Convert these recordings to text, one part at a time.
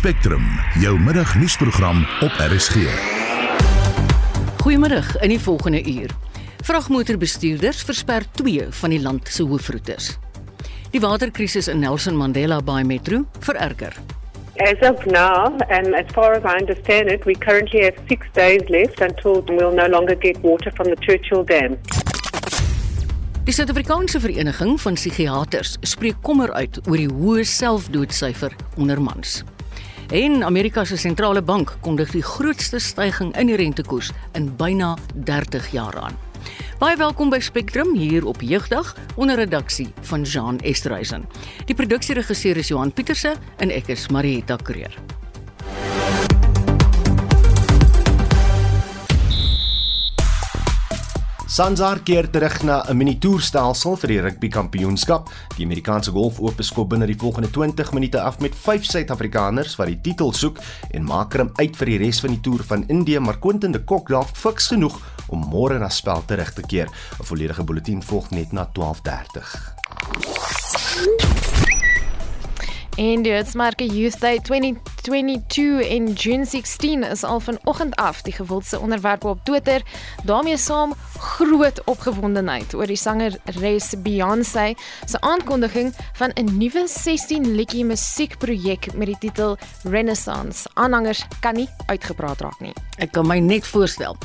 Spectrum, jou middagnuusprogram op RSG. Goeiemôre in die volgende uur. Vragmotorbestuurders versper twee van die land se hoofroetes. Die waterkrisis in Nelson Mandela Bay Metro vererger. As of now, and as far as I understand it, we currently have six days left until we'll no longer get water from the Churchill Dam. Die Suid-Afrikaanse Vereniging van Psigiaters spreek kommer uit oor die hoë selfdoodsyfer onder mans. En Amerika se sentrale bank kondig die grootste stygings in die rentekoers in byna 30 jaar aan. Baie welkom by Spectrum hier op Jeugdag onder redaksie van Jean Estreisen. Die produksieregisseur is Johan Pieterse en ek is Marieta Kreer. Sanzar keer terug na 'n mini-toerstelsel vir die rugby kampioenskap. Die Amerikaanse golf oop skop binne die volgende 20 minute af met 5 Suid-Afrikaners wat die titel soek en maak hom uit vir die res van die toer van Indië, maar Quentin de Kock dalk fiks genoeg om môre na spel terug te keer. 'n Volledige bulletin volg net na 12:30. En die Uitsmarke Youth Day 2022 in June 16 is al vanoggend af die gewildste onderwerp op Twitter. daarmee saam groot opgewondenheid oor die sangeres Beyoncé se aankondiging van 'n nuwe 16 liedjie musiekprojek met die titel Renaissance. Aanhangers kan nie uitgepraat raak nie. Ek kan my net voorstel.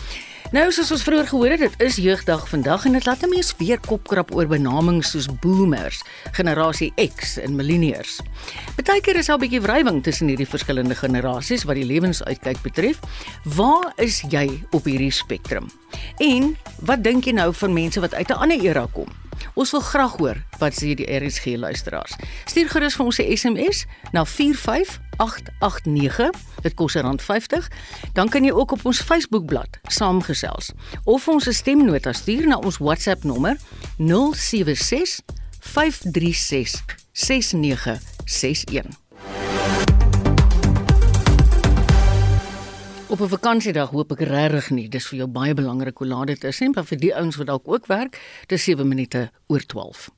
Nou soos ons vroeër gehoor het, dit is jeugdag vandag en dit laat 'n mens weer kopkrap oor benamings soos boomers, generasie X en millennials. Partykeer is daar 'n bietjie wrywing tussen hierdie verskillende generasies wat die lewensuitkyk betref. Waar is jy op hierdie spektrum? En wat dink jy nou van mense wat uit 'n ander era kom? Ons wil graag hoor wat sê die RSG luisteraars. Stuur gerus vir ons 'n SMS na 45889. Dit kos R50. Dan kan jy ook op ons Facebookblad saamgesels of ons 'n stemnota stuur na ons WhatsApp nommer 076 536 6961. Op 'n vakansiedag hoop ek regtig nie dis vir jou baie belangrik hoe laat dit is maar vir die ouens wat dalk ook werk, dis 7 minute oor 12.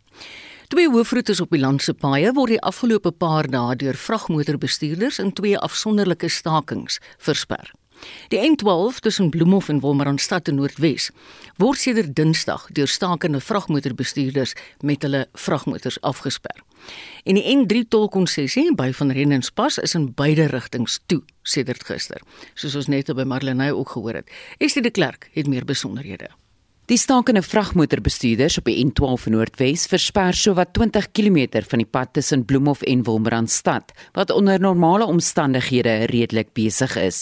Twee hoofroetes op die land se paaie word die afgelope paar dae deur vragmotorbestuurders in twee afsonderlike stakings versper. Die N12 tussen Bloemhof en Wolmaranstad in Noordwes word sedert Dinsdag deur stakende vragmotorbestuurders met hulle vragmotors afgesper. En die N3 tolkonsessie by Van Renspas is in beide rigtings toe sedert gister, soos ons net by Marlenae ook gehoor het. Estie de Klerk het meer besonderhede. Die stakende vragmotorbestuurders op die N12 in Noordwes versper sowat 20 km van die pad tussen Bloemhof en Wolmaranstad wat onder normale omstandighede redelik besig is.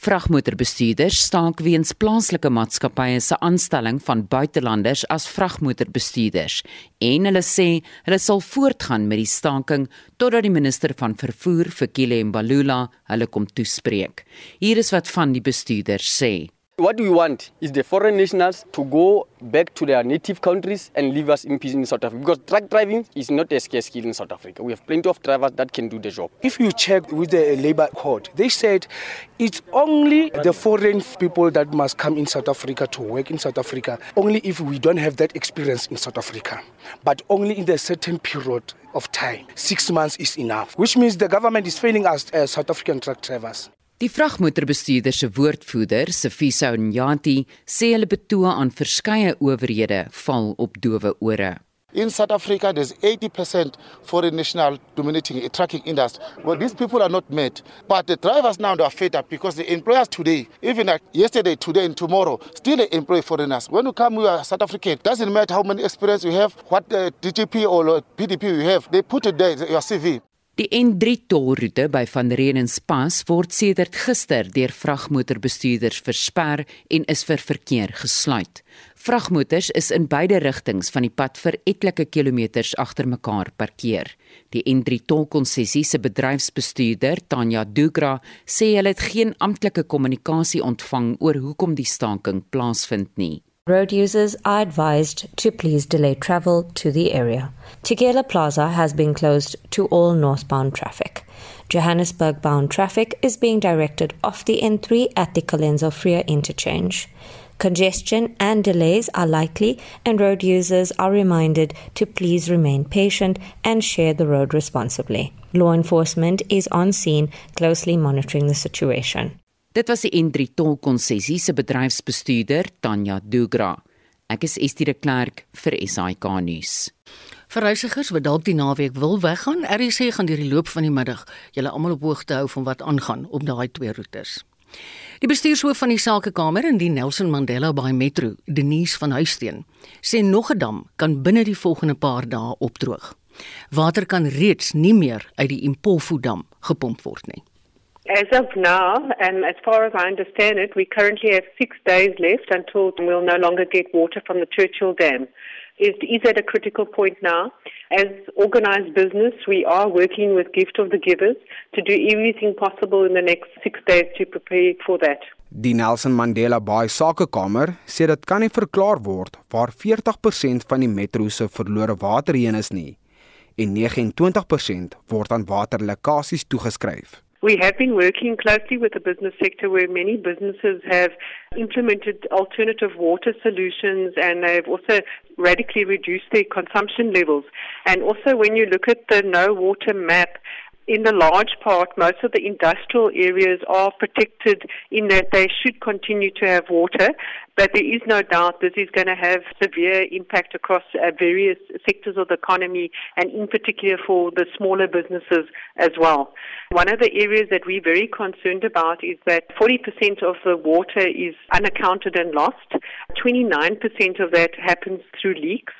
Vragmotorbestuurders staak weens plaaslike maatskappye se aanstelling van buitelanders as vragmotorbestuurders en hulle sê hulle sal voortgaan met die staking totdat die minister van vervoer, Fikile Mbalula, hulle kom toespreek. Hier is wat van die bestuurders sê. What we want is the foreign nationals to go back to their native countries and leave us in peace in South Africa. Because truck driving is not a scarce skill in South Africa. We have plenty of drivers that can do the job. If you check with the labor court, they said it's only the foreign people that must come in South Africa to work in South Africa, only if we don't have that experience in South Africa, but only in a certain period of time. Six months is enough, which means the government is failing us as South African truck drivers. Die vragmotorbestuurder se woordvoerder, Sifiso Nyanti, sê hulle betoe aan verskeie owerhede val op dowe ore. In South Africa, there's 80% foreign national dominating a trucking industry. Well, these people are not met. But the drivers now are fed up because the employers today, even like yesterday, today, and tomorrow, still they employ foreigners. When you come, you are South African. Doesn't matter how many experience you have, what uh, DGP or PDP you have. They put it there, your CV. Die N3 tolroete by Van Renspas word sedert gister deur vragmotorbestuurders versper en is vir verkeer gesluit. Vragmotors is in beide rigtings van die pad vir etlike kilometers agter mekaar parkeer. Die N3 tolkonsessie se bedryfsbestuurder, Tanya Dugra, sê hulle het geen amptelike kommunikasie ontvang oor hoekom die staking plaasvind nie. Road users are advised to please delay travel to the area. Tigela Plaza has been closed to all northbound traffic. Johannesburg bound traffic is being directed off the N3 at the Colenso Freer interchange. Congestion and delays are likely, and road users are reminded to please remain patient and share the road responsibly. Law enforcement is on scene, closely monitoring the situation. Dit was die N3 tolkonsessie se bedryfsbestuurder Tanya Dugra. Ek is Estie de Klerk vir SAK nuus. Vir reisigers wat dalk die naweek wil weggaan, RC gaan deur die loop van die middag julle almal op hoogte hou van wat aangaan op daai twee roetes. Die bestuurshoof van die Sakekamer in die Nelson Mandela Bay Metro, Denise van Huisteen, sê nog 'n dam kan binne die volgende paar dae opdroog. Water kan reeds nie meer uit die Impofu dam gepomp word nie. As of now, and as far as I understand it, we currently have six days left until we'll no longer get water from the Churchill Dam. is, is at a critical point now. As organized business, we are working with Gift of the Givers to do everything possible in the next six days to prepare for that. Die Nelson Mandela Bay Sakekamer sê dit kan nie verklaar word waar 40% van die metro se verlore water heen is nie en 29% word aan waterlekkasies toegeskryf. We have been working closely with the business sector where many businesses have implemented alternative water solutions and they've also radically reduced their consumption levels. And also when you look at the no water map, in the large part, most of the industrial areas are protected in that they should continue to have water, but there is no doubt this is going to have severe impact across uh, various sectors of the economy and in particular for the smaller businesses as well. One of the areas that we're very concerned about is that 40% of the water is unaccounted and lost. 29% of that happens through leaks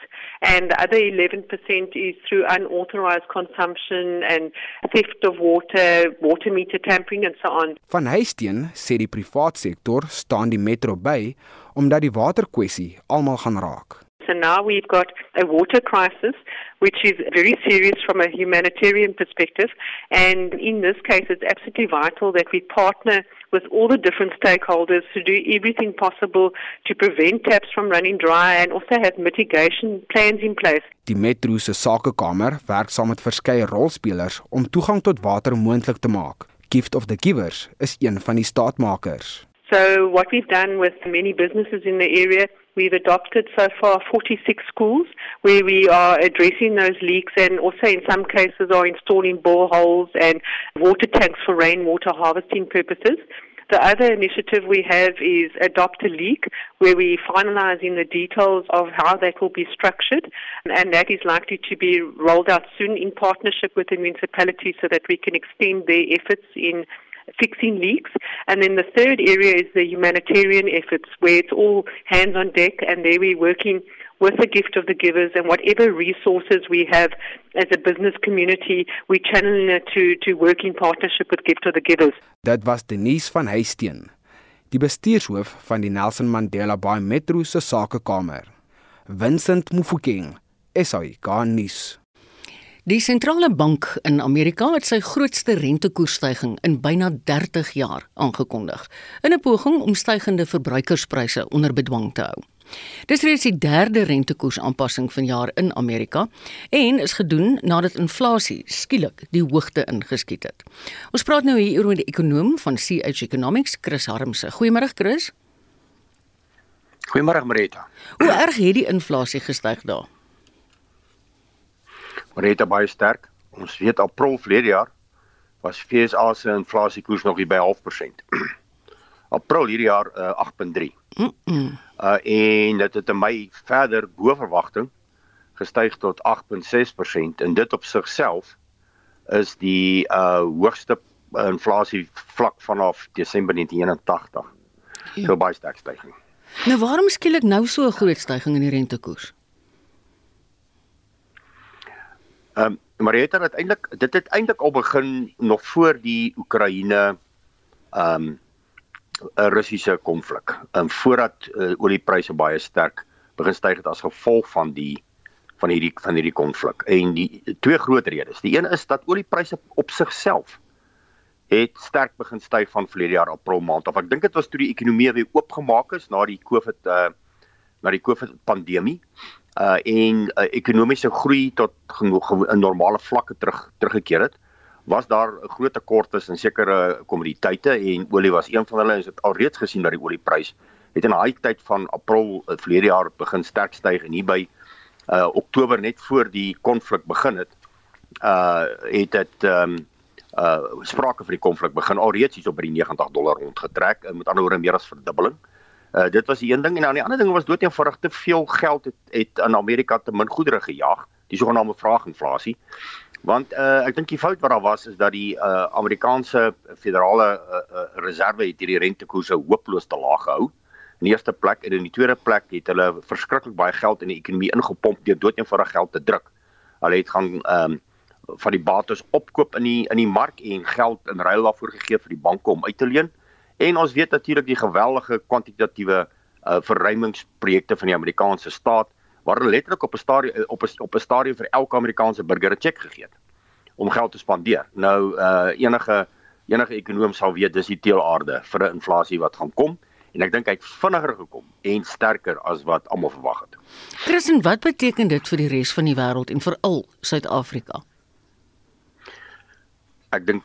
and the other 11% is through unauthorized consumption and theft of water, water meter tampering and so on. Van Huisteen sê die privaat sektor staan die metro by omdat die waterkwessie almal gaan raak. So now we've got a water crisis, which is very serious from a humanitarian perspective. And in this case, it's absolutely vital that we partner with all the different stakeholders to do everything possible to prevent taps from running dry and also have mitigation plans in place. Die Metro se sakekamer werk saam met verskeie rolspelers om toegang tot water moontlik te maak. Gift of the Givers is een van die staatmakers. So what we've done with many businesses in the area We've adopted so far 46 schools where we are addressing those leaks and also in some cases are installing boreholes and water tanks for rainwater harvesting purposes. The other initiative we have is Adopt a Leak, where we're finalizing the details of how that will be structured, and that is likely to be rolled out soon in partnership with the municipality so that we can extend their efforts in fixing leaks. And then the third area is the humanitarian efforts, where it's all hands on deck, and there we're working with the gift of the givers and whatever resources we have as a business community, we channel it to, to work in partnership with Gift of the Givers. That was Denise van Huisteen, die bestuurshoof van die Nelson Mandela Bay Metro se sakekamer. Vincent Mufokeng, SAK nuus. Die sentrale bank in Amerika het sy grootste rentekoersstyging in byna 30 jaar aangekondig in 'n poging om stygende verbruikerspryse onder bedwang te hou. Dis reeds die derde rentekoersaanpassing vanjaar in Amerika en is gedoen nadat inflasie skielik die hoogte ingeskiet het. Ons praat nou hier oor die ekonom van CH Economics, Chris Harmse. Goeiemôre Chris. Goeiemôre Marita. Hoe erg het die inflasie gestyg daar? Rente baie sterk. Ons weet April verlede jaar was FSA se inflasiekoers nog hier by 0.5%. April hierdie jaar uh, 8.3. Mm -mm. Uh en dit het in Mei verder bo verwagting gestyg tot 8.6% en dit op sigself is die uh hoogste inflasie vlak vanaf Desember 1981. Ja. So baie sterk stygings. Nou waarom skielik nou so 'n groot stygings in die rentekoers? Ehm um, maar het uiteindelik dit het eintlik al begin nog voor die Oekraïne ehm um, Russiese konflik. Ehm um, voordat uh, oliepryse baie sterk begin styg het as gevolg van die van hierdie van hierdie konflik. En die twee groot redes. Die een is dat oliepryse op sigself het sterk begin styg van verlede jaar April maand af. Ek dink dit was toe die ekonomie weer oopgemaak is na die COVID uh na die COVID pandemie uh en uh, ekonomiese groei tot genoeg 'n normale vlakke terug teruggekeer het was daar 'n groot tekort in sekere kommoditeite en olie was een van hulle ons het alreeds gesien dat die olieprys het in daai tyd van April uh, verlede jaar begin sterk styg en hier by uh Oktober net voor die konflik begin het uh het dit ehm um, uh sprake van die konflik begin alreeds hier op by die 90 dollar rondgetrek uh, met ander woorde meer as verdubbeling. Uh dit was die een ding en dan die ander ding was dood eenvoudig te veel geld het het in Amerika te min goedere gejaag, die sogenaamde vraaginflasie. Want uh ek dink die fout wat daar was is dat die uh Amerikaanse federale uh, uh, reserve het hierdie rentekoerse hopeloos te laag gehou. In die eerste plek en in die tweede plek het hulle verskriklik baie geld in die ekonomie ingepomp deur dood eenvoudig geld te druk. Hulle het gaan ehm um, van die bates opkoop in die in die mark en geld in ruil daarvoor gegee vir die banke om uit te leen. En ons weet natuurlik die geweldige kwantitatiewe uh, verruimingsprojekte van die Amerikaanse staat waar hulle letterlik op 'n stadium op 'n op 'n stadium vir elke Amerikaanse burger 'n cheque gegee het om geld te spandeer. Nou uh enige enige ekonom sal weet dis die teelaarde vir 'n inflasie wat gaan kom en ek dink hy het vinniger gekom en sterker as wat almal verwag het. Christen, wat beteken dit vir die res van die wêreld en veral Suid-Afrika? Ek dink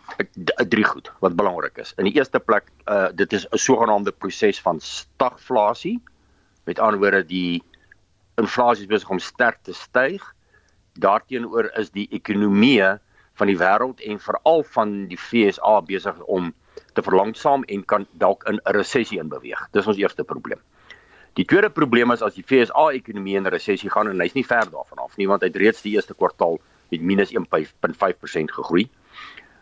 drie goed wat belangrik is. In die eerste plek, uh dit is 'n sogenaamde proses van stagflasie. Met ander woorde, die inflasie is besig om sterk te styg. Daarteenoor is die ekonomie van die wêreld en veral van die FSA besig om te verlangsaam en kan dalk in 'n resessie inbeweeg. Dis ons eerste probleem. Die tweede probleem is as die FSA ekonomie in 'n resessie gaan en hy's nie ver daarvan af nie want hy het reeds die eerste kwartaal met minus 1.5% gegroei.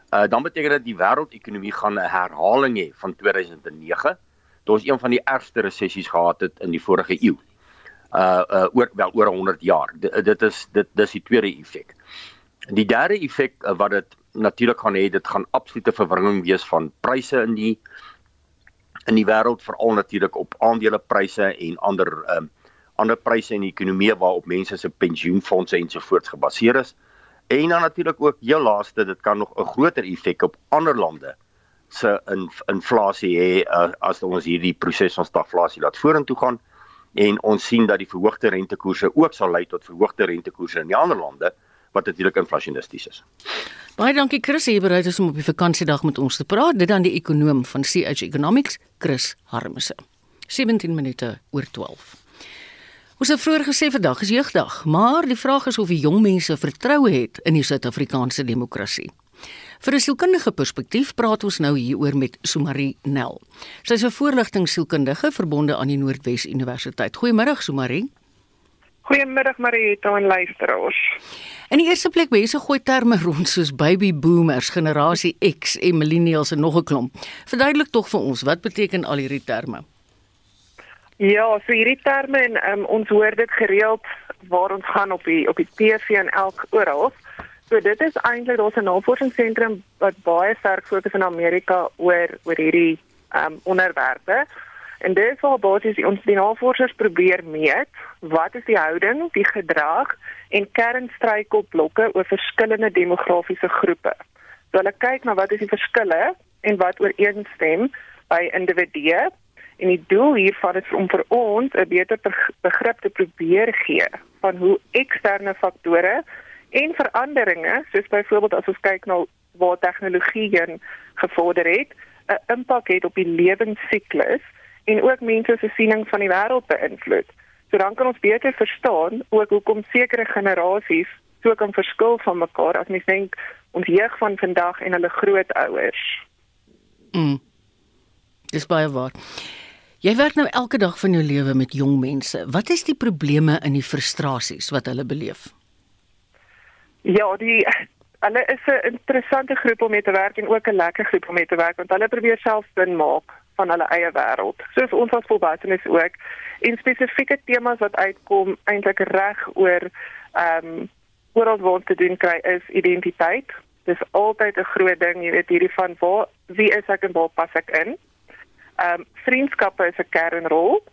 Uh dan beteken dit die wêreldekonomie gaan 'n herhaling hê van 2009. Dit was een van die ergste resessies gehad het in die vorige eeu. Uh uh oor wel oor 100 jaar. D dit is dit dis die tweede effek. Die derde effek uh, wat dit natuurlik gaan hê, dit gaan absolute verwringing wees van pryse in die in die wêreld veral natuurlik op aandelepryse en ander um ander pryse in die ekonomie waarop mense se pensioenfonde ensovoorts gebaseer is. En dan natuurlik ook heel laaste, dit kan nog 'n groter effek op ander lande se in, inflasie hê uh, as ons hierdie proses van stagflasie laat vorentoe gaan en ons sien dat die verhoogde rentekoerse ook sal lei tot verhoogde rentekoerse in die ander lande wat natuurlik inflasionisties is. Baie dankie Chris, jy bereid is om op die vakansiedag met ons te praat. Dit dan die ekonom van CH Economics, Chris Harmse. 17 minute oor 12. Ons het vroeër gesê vandag is jeugdag, maar die vraag is of die jong mense vertroue het in die Suid-Afrikaanse demokrasie. Vir 'n sielkundige perspektief praat ons nou hieroor met Sumari Nel. Sy is 'n voorligtingsielkundige verbonde aan die Noordwes Universiteit. Goeiemôre Sumari. Goeiemôre Marieta en luisteraars. In die eerste plek mense gooi terme rond soos baby boomers, generasie X en millennials en nog 'n klomp. Verduidelik tog vir ons wat beteken al hierdie terme? Ja, so hierdie terme en um, ons hoor dit gereeld waar ons gaan op die op die TV en elk oral. So dit is eintlik daar's 'n navorsingsentrum wat baie sterk fokus in Amerika oor oor hierdie um, onderwerpe. En dit is waar basies ons die navorsers probeer meet wat is die houding, die gedrag en kernstruikelblokke oor verskillende demografiese groepe. So hulle kyk na wat is die verskille en wat ooreenstem by individue En die doel hiervan is om vir ons 'n beter begrip te probeer gee van hoe eksterne faktore en veranderinge, soos byvoorbeeld as ons kyk na waar tegnologie heen gevorder het, 'n impak het op die lewensiklus en ook mense se siening van die wêreld beïnvloed. So dan kan ons beter verstaan ook hoekom sekere generasies so kan verskil van mekaar as mens dink ons jeug van vandag en hulle grootouers. Mm. Dis baie waar. Jy werk nou elke dag van jou lewe met jong mense. Wat is die probleme en die frustrasies wat hulle beleef? Ja, die hulle is 'n interessante groep om mee te werk en ook 'n lekker groep om mee te werk want hulle probeer self sin maak van hulle eie wêreld. Soos ons as volwassenes ook en spesifieke temas wat uitkom eintlik reg oor ehm um, oral waar te doen kry is identiteit. Dis altyd 'n groot ding, jy weet hierdie van waar wie is ek en waar pas ek in? Ehm um, vriendskappe is 'n kernrol.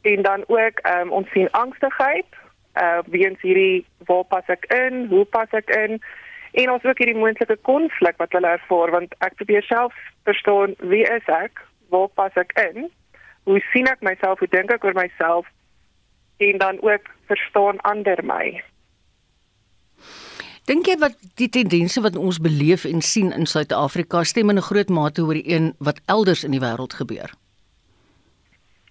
En dan ook ehm um, ons sien angstigheid, uh eh, weens hierdie waar pas ek in, hoe pas ek in? En ons ook hierdie moontlike konflik wat hulle ervaar want ek probeer self verstaan wie is ek? Waar pas ek in? Hoe sien ek myself? Hoe dink ek oor myself? En dan ook verstaan ander my. Dink jy wat die tendense wat ons beleef en sien in Suid-Afrika stem in 'n groot mate oor die een wat elders in die wêreld gebeur?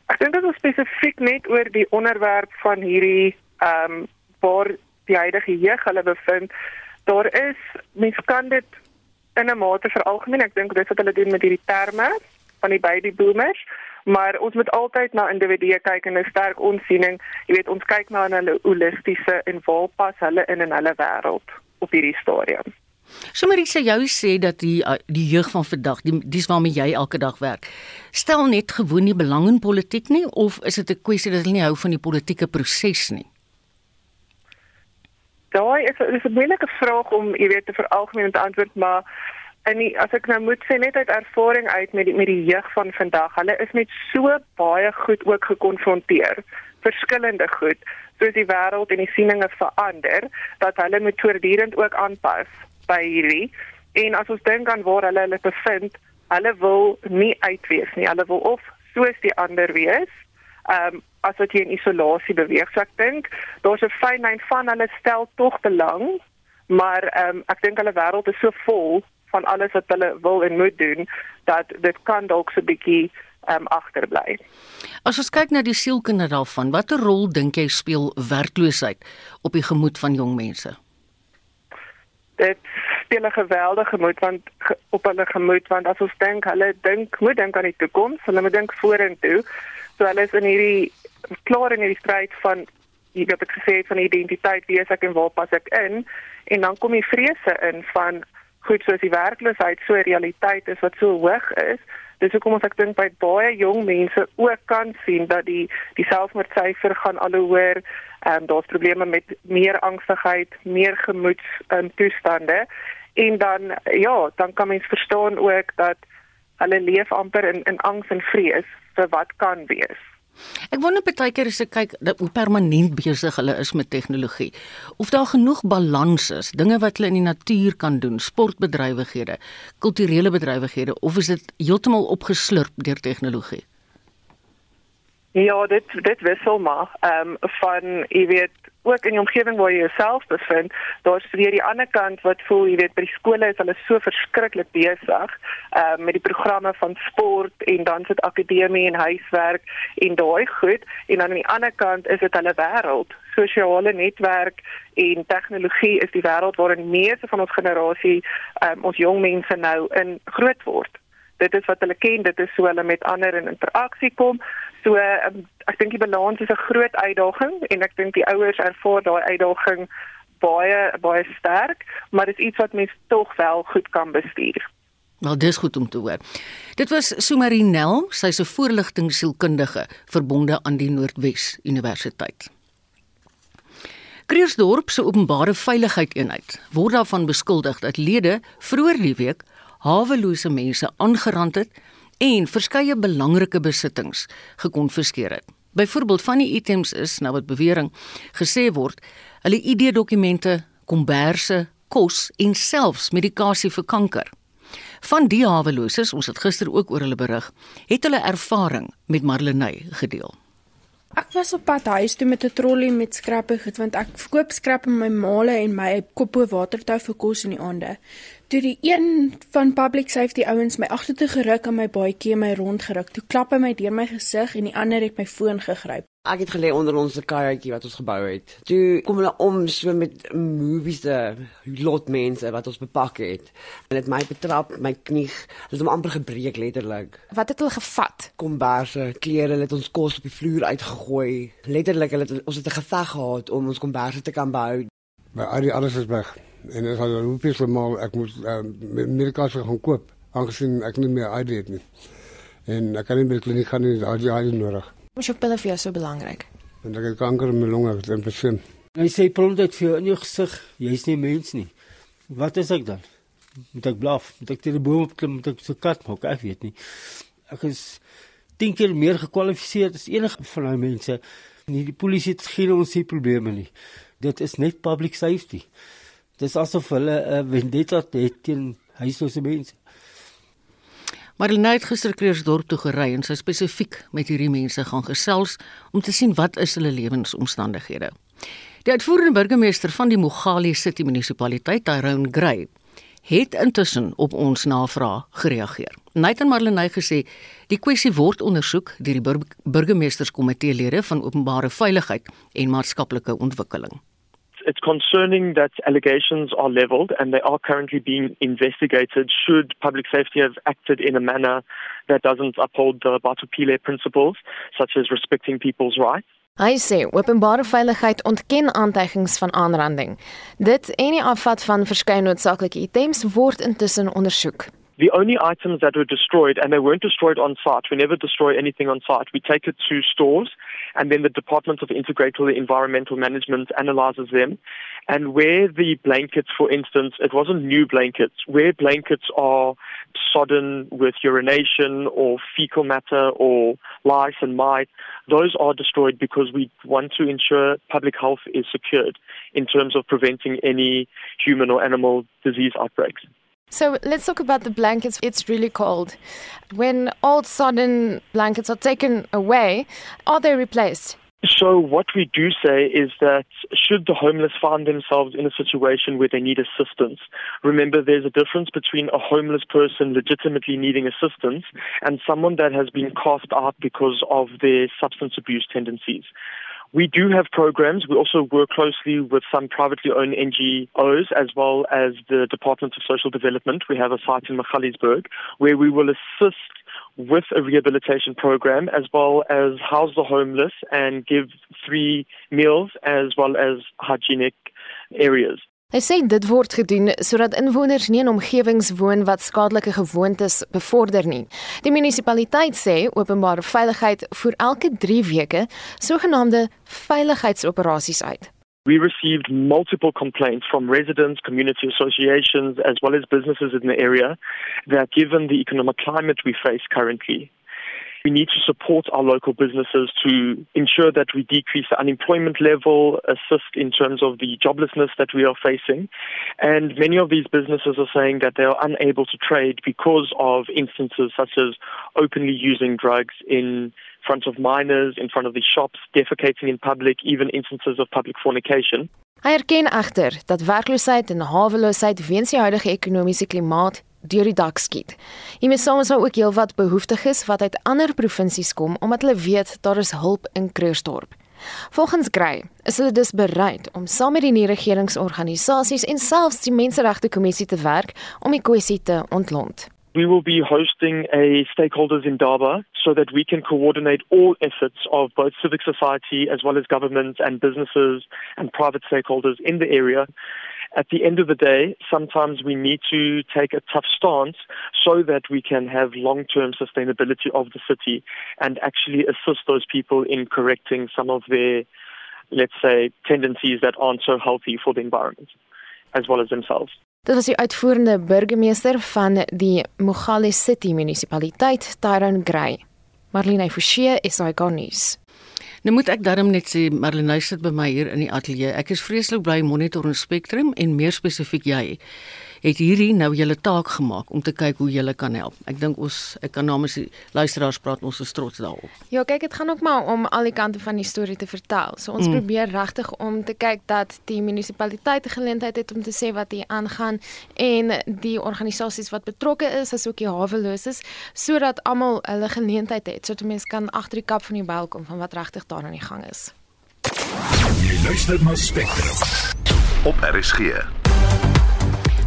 Ek dink dit is spesifiek net oor die onderwerp van hierdie ehm um, waar die huidige jeug hulle bevind. Daar is mens kan dit in 'n mate veralgemeen. Ek dink dis wat hulle doen met hierdie terme van die baby boomers, maar ons moet altyd na individue kyk en 'n sterk onsiening. Jy weet, ons kyk na hulle holistiese en waar pas hulle in in hulle wêreld op hierdie stadium. Sommige sê jou sê dat die uh, die jeug van vandag, die dis waarmee jy elke dag werk, stel net gewoon nie belang in politiek nie of is dit 'n kwessie dat hulle nie hou van die politieke proses nie? Daai is is 'n moeilike vraag om, jy weet, te veralgemeen te antwoord, maar en die, as ek nou moet sê net uit ervaring uit met die met die jeug van vandag, hulle is met so baie goed ook gekonfronteer, verskillende goed, soos die wêreld en die sieninge verander, dat hulle moet voortdurend ook aanpas by hierdie en as ons dink aan waar hulle hulle bevind, hulle wil nie uitwees nie. Hulle wil of soos die ander wees, ehm um, as wat jy in isolasie beweeg. So ek dink daar's 'n fyn lyn van hulle stel tog belang, maar ehm um, ek dink hulle wêreld is so vol van alles wat hulle wil en moet doen dat dit kan dalk so 'n bietjie ehm um, agterbly. As ons kyk na die sielkunde daarvan, watter rol dink jy speel werkloosheid op die gemoed van jong mense? dit speel 'n geweldige moed want op hulle gemoed want as ons dink hulle dink moet dink aan die toekoms hulle moet dink vorentoe so hulle is in hierdie klaar in hierdie stryd van jy het gesê van identiteit wie is ek en waar pas ek in en dan kom die vrese in van goed soos die werkloosheid so 'n realiteit is wat so hoog is. Dis hoekom ons ek dink by baie jong mense ook kan sien dat die die selfmoordsyfer gaan al hoër. Ehm daar's probleme met meer angstigheid, meer gemoedstoestande um, en dan ja, dan kan mens verstaan ook dat hulle leef amper in in angs en vrees vir wat kan wees. Ek wonder baie keer as ek kyk hoe permanent besig hulle is met tegnologie. Of daar genoeg balans is, dinge wat hulle in die natuur kan doen, sportbedrywighede, kulturele bedrywighede of is dit heeltemal opgeslurp deur tegnologie? Ja, dit dit wissel maar. Ehm um, van jy weet ook in die omgewing waar jy jouself bevind, daar's weer die ander kant wat voel jy weet by die skole is hulle so verskriklik besig ehm um, met die programme van sport en dan sit akademie en huiswerk en daai goed en aan die ander kant is dit hulle wêreld. Sosiale netwerk en tegnologie is die wêreld waarin meeste van ons generasie ehm um, ons jong mense nou in groot word. Dit is wat hulle ken, dit is so hulle met ander in interaksie kom. So um, ek dink die balans is 'n groot uitdaging en ek dink die ouers ervaar daai uitdaging baie baie sterk, maar dit is iets wat mens tog wel goed kan bestuur. Wel dis goed om te hoor. Dit was Sumarinel, sy's 'n voorligtingsielkundige verbonde aan die Noordwes Universiteit. Kreersdorp se openbare veiligheidseenheid word daarvan beskuldig dat lede vroeër die week hawelose mense aangerand het en verskeie belangrike besittings gekonfiskeer het. Byvoorbeeld van die items is nou wat bewering gesê word, hulle ID-dokumente, komberse, kos en selfs medikasie vir kanker. Van die haweloses, ons het gister ook oor hulle berig, het hulle ervaring met Marlenae gedeel. Ek was op pad huis toe met 'n trolly met skrappe want ek verkoop skrap in my male en my koppo watertou vir kos in die aande. Toe die een van public safety ouens my agtertoe geruk en my baadjie my rondgeruk. Toe klap hy my deur my gesig en die ander het my foon gegryp. Ek het gelê onder ons kajuitjie wat ons gebou het. Toe kom hulle om so met movies se lot mense wat ons bepak het. En dit my betrap, my knie, dit het hom amper gebreek letterlik. Wat het hulle gevat? Komberse, klere, hulle het ons kos op die vloer uitgegooi. Letterlik, hulle het ons het 'n geveg gehad om ons komberse te kan behou. My alles is weg en dit gaan hoepies vir mal ek moet uh, medikasie gaan koop aangesien ek nie meer ID het nie. En ek kan nie by die kliniek gaan nie, al die ID nodig. Wat is jou pille vir jou so belangrik? En ek het kanker in my longe, ek het emfyseem. Hy sê prompt vir jou in jou gesig, jy's nie mens nie. Wat is ek dan? Moet ek blaf? Moet ek teen die boom klim? Moet ek so kat maak? Ek weet nie. Ek is 10 keer meer gekwalifiseer as enige van daai mense. Nie die polisie het geen ons se probleme nie. Dit is net public safety. Dis asof hulle 'n uh, vendetta het teen huislose mense. Marlene het gister Kreersdorp toe gery en sy spesifiek met hierdie mense gaan gesels om te sien wat is hulle lewensomstandighede. Die uitvoerende burgemeester van die Mogale City munisipaliteit, Tyrone Gray, het intussen op ons navraag gereageer. Nathan Marlenae gesê die kwessie word ondersoek deur die bur burgemeesterskomiteelede van openbare veiligheid en maatskaplike ontwikkeling. It's concerning that allegations are leveled and they are currently being investigated should public safety have acted in a manner that doesn't uphold the Batupile principles, such as respecting people's rights. Hy sê openbare veiligheid ontken aantuigings van aanranding. Dit en die afvat van verskeie noodsaaklike items word intussen ondersoek. The only items that were destroyed, and they weren't destroyed on site, we never destroy anything on site. We take it to stores, and then the Department of Integrated Environmental Management analyzes them. And where the blankets, for instance, it wasn't new blankets, where blankets are sodden with urination or fecal matter or lice and mite, those are destroyed because we want to ensure public health is secured in terms of preventing any human or animal disease outbreaks. So let's talk about the blankets. It's really cold. When old sodden blankets are taken away, are they replaced? So, what we do say is that should the homeless find themselves in a situation where they need assistance, remember there's a difference between a homeless person legitimately needing assistance and someone that has been cast out because of their substance abuse tendencies. We do have programs. We also work closely with some privately owned NGOs as well as the Department of Social Development. We have a site in Michalisburg where we will assist with a rehabilitation program as well as house the homeless and give free meals as well as hygienic areas. Hy sê dit word gedoen sodat inwoners nie in omgewings woon wat skadelike gewoontes bevorder nie. Die munisipaliteit sê openbare veiligheid voer elke 3 weke sogenaamde veiligheidsoperasies uit. We received multiple complaints from residents, community associations, as well as businesses in the area that given the economic climate we face currently, we need to support our local businesses to ensure that we decrease the unemployment level, assist in terms of the joblessness that we are facing. And many of these businesses are saying that they are unable to trade because of instances such as openly using drugs in front of minors, in front of the shops, defecating in public, even instances of public fornication. Hy erken egter dat werkloosheid en haweloosheid weens die huidige ekonomiese klimaat deur die dak skiet. Hiermee saam is daar ook heelwat behoeftiges wat uit ander provinsies kom omdat hulle weet daar is hulp in Krugersdorp. Volgens Grey is hulle dus bereid om saam met die nie-regeringsorganisasies en selfs die Menseregte Kommissie te werk om die kwessie te ontlont. We will be hosting a stakeholders in Daba so that we can coordinate all efforts of both civic society as well as government and businesses and private stakeholders in the area at the end of the day, sometimes we need to take a tough stance so that we can have long term sustainability of the city and actually assist those people in correcting some of their, let's say, tendencies that aren't so healthy for the environment as well as themselves. Dit was die uitvoerende burgemeester van die Mogale City munisipaliteit, Tyrone Gray. Marlene Forsie, SAK nuus. Nou moet ek darm net sê Marlenae sit by my hier in die ateljee. Ek is vreeslik bly monitor en spektrum en meer spesifiek jy het hierdie nou julle taak gemaak om te kyk hoe julle kan help. Ek dink ons ek kan namens die luisteraars praat ons is trots daarop. Ja, kyk, dit gaan ook maar om al die kante van die storie te vertel. So ons mm. probeer regtig om te kyk dat die munisipaliteit geleentheid het om te sê wat hier aangaan en die organisasies wat betrokke is, asook die haweloses, sodat almal hulle geleentheid het sodat mense kan agter die kap van die bel kom van wat regtig daar aan die gang is. Jy luister na Spectrum op RSG.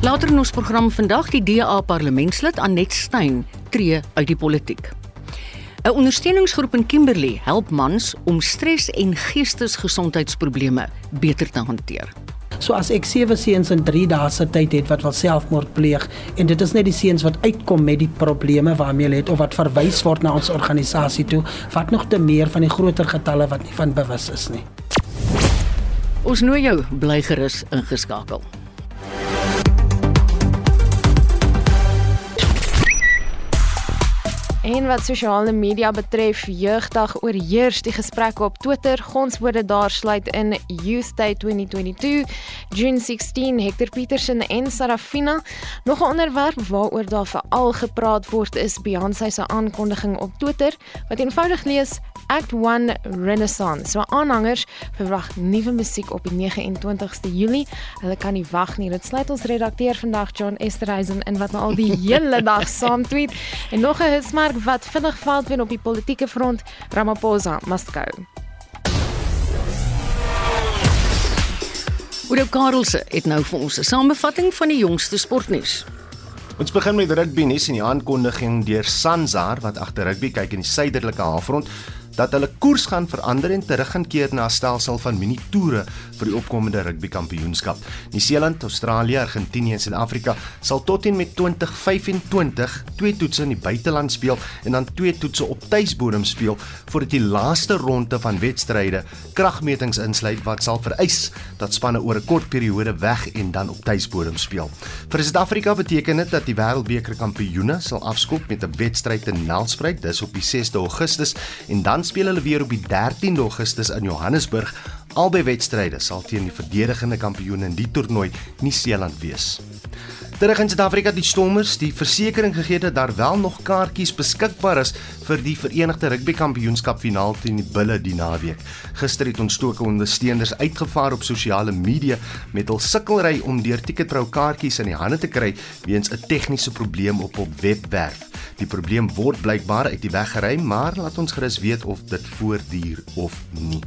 Later in ons program vandag die DA parlementslid Anet Steyn tree uit die politiek. 'n Ondersteuningsgroep in Kimberley help mans om stres en geestesgesondheidsprobleme beter te hanteer. So as ek sewe seuns in 3 dae se tyd het wat wel selfmoord pleeg en dit is net die seuns wat uitkom met die probleme waarmee hulle het of wat verwys word na ons organisasie toe, vat nog te meer van die groter getalle wat nie van bewus is nie. Ons nooi jou bly gerus ingeskakel. En wat sosiale media betref, jeugdag oorheers die gesprekke op Twitter. Gonswoorde daar sluit in Youth Day 2022, June 16, Hector Peterson en Sarafina. Nog 'n onderwerp waaroor daar veral gepraat word is Beyoncé se aankondiging op Twitter wat eenvoudig lees Act 1 Renaissance. So aanhangers verwag nuwe musiek op die 29ste Julie. Hulle kan nie wag nie. Dit sluit ons redakteur vandag John Esterhuizen in wat nou al die hele dag saam tweet. En nog 'n hitsmerk wat vinnig valt wen op die politieke front, Ramaphosa go. Oudo Karelse het nou vir ons 'n samevatting van die jongste sportnuus. Ons begin met rugby nuus en die aankondiging deur Sanzar wat agter rugby kyk in die suiderlike halfrond dat hulle koers gaan verander en terug gaan keer na 'n stelsel van mini-toere vir die opkomende rugby kampioenskap. Nieu-Seeland, Australië, Argentinië en Suid-Afrika sal tot en met 2025 twee toetse in die buiteland speel en dan twee toetse op tuisbodem speel voordat die laaste ronde van wedstryde kragmetings insluit wat sal vereis dat spanne oor 'n kort periode weg en dan op tuisbodem speel. Vir Suid-Afrika beteken dit dat die Wêreldbeker kampioene sal afskop met 'n wedstryd in Nelspruit dis op die 6de Augustus en dan speel hulle weer op die 13de Augustus in Johannesburg. Albei wedstryde sal teen die verdedigende kampioene in die toernooi Nieu-Seeland wees. Terug in Suid-Afrika die Stormers die versekering gegee dat daar wel nog kaartjies beskikbaar is vir die Verenigde Rugby Kampioenskap finaal teen die Bulle die naweek. Gister het ontstoke ondersteuners uitgevaar op sosiale media met hul sukkelry om deur Ticketpro kaartjies in die hande te kry weens 'n tegniese probleem op op webwerf. Die probleem word blykbaar uit die weg geruim, maar laat ons gerus weet of dit voortduur of nie.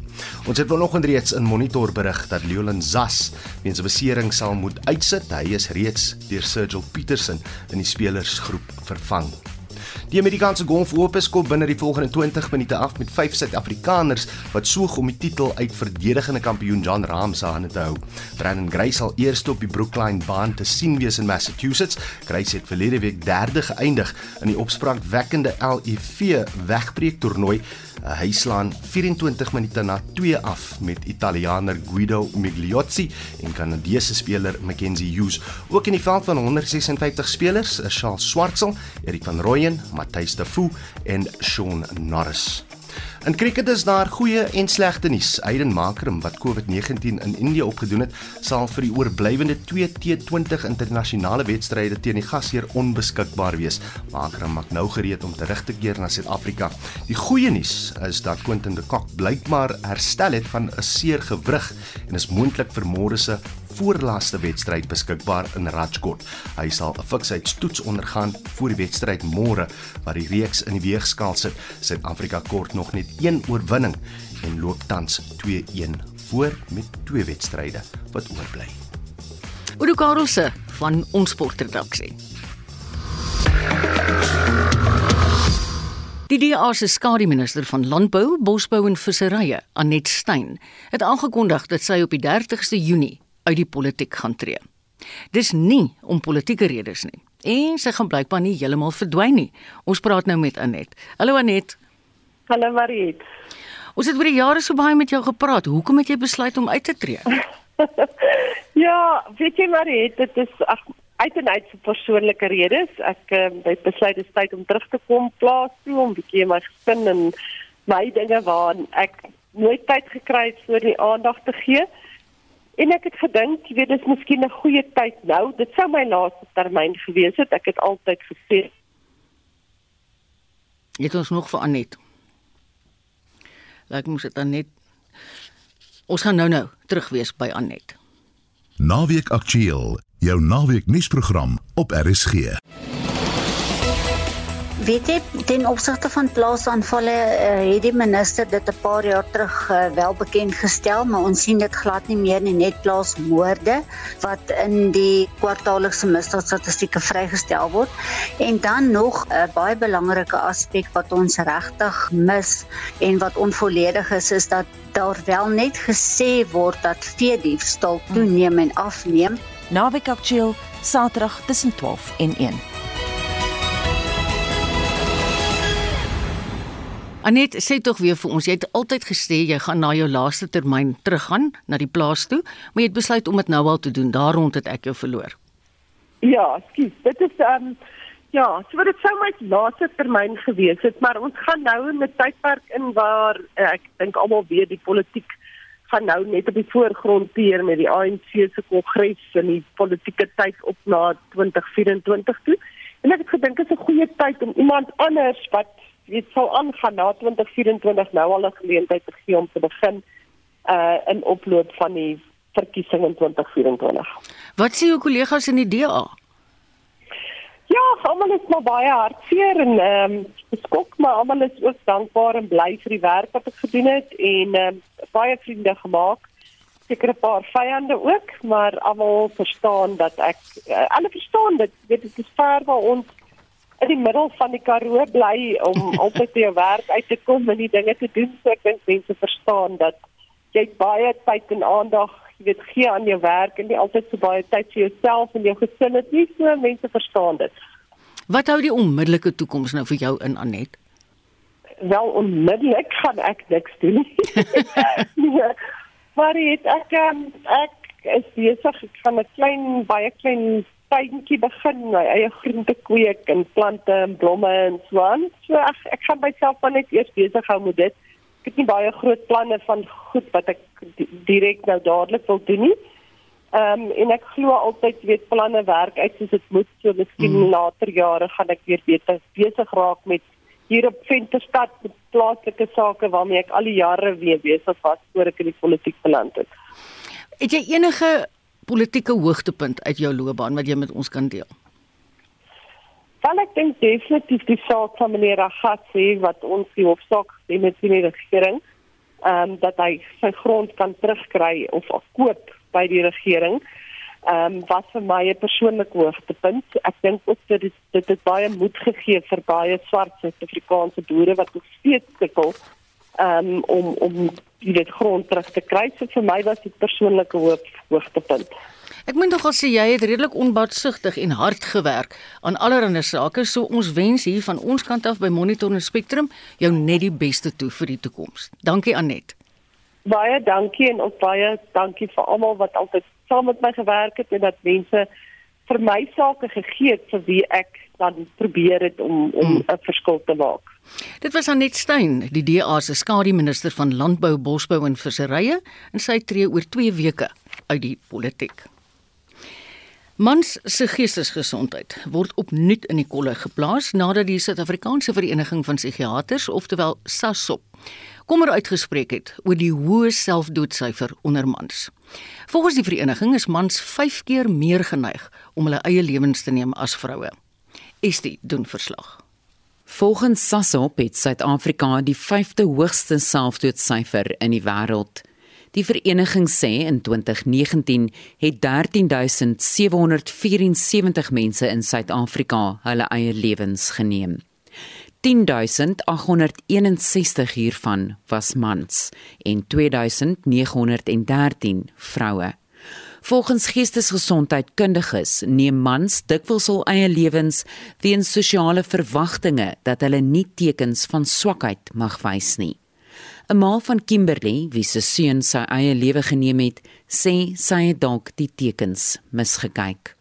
Ons het vanoggend reeds in Monitor berig dat Leolin Zas weens 'n besering sal moet uitsit. Hy is reeds deur Sergil Petersen in die spelersgroep vervang. Die Amerikaanse Golf Ope skop binne die volgende 20 minute af met vyf Suid-Afrikaners wat soog om die titel uit verdedigende kampioen John Rahm se hande te hou. Brandon Grace sal eers op die Brookline baan te sien wees in Massachusetts. Grace het verlede week derde geëindig in die opspraakwekkende LIV wegbreek toernooi Hy slaan 24 minute na 2 af met Italianer Guido Migliozzi en Kanadese speler Mackenzie Hughes. Ook in die veld van 156 spelers is Charles Swartsel, Erik van Rooyen, Matthys de Foo en Shaun Norris. In cricket is daar goeie en slegte nuus. Aiden Makram wat COVID-19 in Indië opgedoen het, sal vir die oorblywende 2 T20 internasionale wedstryde teen die gasheer onbeskikbaar wees. Makram maak nou gereed om terug te keer na Suid-Afrika. Die goeie nuus is dat Quentin de Kock blykbaar herstel het van 'n seer gewrig en is moontlik vir môre se voorlaaste wedstryd beskikbaar in Rajkot. Hy sal 'n fiksheidstoets ondergaan voor die wedstryd môre wat die reeks in die weegskaal sit. Suid-Afrika kort nog net een oorwinning en loop tans 2-1 voor met twee wedstryde wat oorbly. Udo Karelse van ons sportredaksie. Die DA se skademinister van Landbou, Bosbou en Visserye, Anet Stein, het aangekondig dat sy op die 30ste Junie uit die politiek gaan tree. Dis nie om politieke redes nie. En sy gaan blykbaar nie heeltemal verdwyn nie. Ons praat nou met Anet. Hallo Anet. Hallo Mariet. Ons het oor die jare so baie met jou gepraat. Hoekom het jy besluit om uit te tree? ja, weet jy Mariet, dit is ag uit en uit vir persoonlike redes. Ek um, het besluit dit is tyd om terug te kom plaas toe om bietjie my gesin en my dinge waaraan ek nooit tyd gekry het vir die aandag te gee. En ek het gedink, jy weet, dis miskien 'n goeie tyd nou. Dit sou my laaste termyn gewees het. Ek het altyd gesê. Het ons nog vir Anet. Laat ons dit dan net Ons gaan nou nou terug wees by Anet. Naweek Aktueel, jou naweek nuusprogram op RSG. Weet jy, ten opsigte van plaasaanvalle uh, het die minister dit 'n paar jaar terug uh, wel bekend gestel, maar ons sien dit glad nie meer nie, net plaasmoorde wat in die kwartaallikse misdaadstatistieke vrygestel word. En dan nog 'n uh, baie belangrike aspek wat ons regtig mis en wat onvolledig is, is dat daar wel net gesê word dat veediefstal toeneem en afneem. Naweek Aktueel, Saterdag tussen 12 en 1. Anet, sê tog weer vir ons, jy het altyd gesê jy gaan na jou laaste termyn teruggaan na die plaas toe, maar jy het besluit om dit nou al te doen. Daar rond het ek jou verloor. Ja, skiet. Dit is ehm um, Ja, so dit sou my laaste termyn gewees het, maar ons gaan nou in 'n tydperk in waar ek dink almal weet die politiek gaan nou net op die voorgrond teer met die ANC se kongres en die politieke tyd op na 2024 toe. En ek het gedink dit is 'n goeie tyd om iemand anders wat weet sou aangaan na 2024 nou al 'n geleentheid te gee om te begin uh in oploop van die verkiesing in 2024. Wat sê jou kollegas in die DA? Ja, almal is maar baie hartseer en ehm um, skok maar almal is ook dankbaar en bly vir die werk wat ek gedoen het en ehm um, baie vriende gemaak. Seker 'n paar vyande ook, maar almal verstaan dat ek uh, alle verstaan dit weet dit is ver waar ons in die middel van die Karoo bly om altyd by jou werk uit te kom en die dinge te doen. So ek dink mense verstaan dat jy baie tyd en aandag jy weet gee aan jou werk en nie altyd so baie tyd vir jouself en jou gesin het nie. So mense verstaan dit. Wat hou die onmiddellike toekoms nou vir jou in Anet? Wel onmiddellik gaan ek niks doen nee, maar het ek um, ek is besig ek gaan 'n klein baie klein tuintjie begin, my eie groente kweek en plante en blomme en so aan. So ek, ek gaan myself maar net eers besig hou met dit ek het nie baie groot planne van goed wat ek direk nou dadelik wil doen nie. Ehm um, en ek glo altyd weet planne werk uit soos dit moet. So miskien mm. later jare gaan ek weer beter besig raak met hier op Venterstad met plaaslike sake waarmee ek al die jare weer besig was voor ek in die politiek beland het. Het jy enige politieke hoogtepunt uit jou loopbaan wat jy met ons kan deel? Wel ek dink definitief die saak van meneer Agatsi wat ons die hofsaak sê met die regering, ehm um, dat hy sy grond kan terugkry of koop by die regering. Ehm um, wat vir my 'n persoonlike hoogtepunt. Ek dink ook dat dit dit het baie moed gegee vir baie swart Suid-Afrikaanse boere wat nog steeds sukkel um, om om dit grond terug te kry. So vir my was dit persoonlike hoogtepunt. Ek moet nogal sê jy het redelik onbaatsigtig en hard gewerk aan allerlei sake, so ons wens hier van ons kant af by Monitor en Spectrum jou net die beste toe vir die toekoms. Dankie Anet. Baie dankie en ook baie dankie vir almal wat altyd saam met my gewerk het en dat mense vir my sake gegee het vir wie ek dan probeer het om om. 'n hmm. verskil te maak. Dit was Anet Stein, die DA se skademinister van Landbou, Bosbou en Visserye, en sy tree oor 2 weke uit die politiek. Mans se geestesgesondheid word opnuut in die kolle geplaas nadat die Suid-Afrikaanse Vereniging van Psigiaters, oftewel SASOP, kommer uitgespreek het oor die hoë selfdoodsyfer onder mans. Volgens die vereniging is mans 5 keer meer geneig om hulle eie lewens te neem as vroue. Estie doen verslag. Volgens SASOP het Suid-Afrika die 5de hoogste selfdoodsyfer in die wêreld. Die vereniging sê in 2019 het 13774 mense in Suid-Afrika hulle eie lewens geneem. 10861 hiervan was mans en 2913 vroue. Volgens geestesgesondheidkundiges neem mans dikwels hul eie lewens weens sosiale verwagtinge dat hulle nie tekens van swakheid mag wys nie. 'n Ma van Kimberley, wie se seun sy eie lewe geneem het, sê sy het dalk die tekens misgekyk.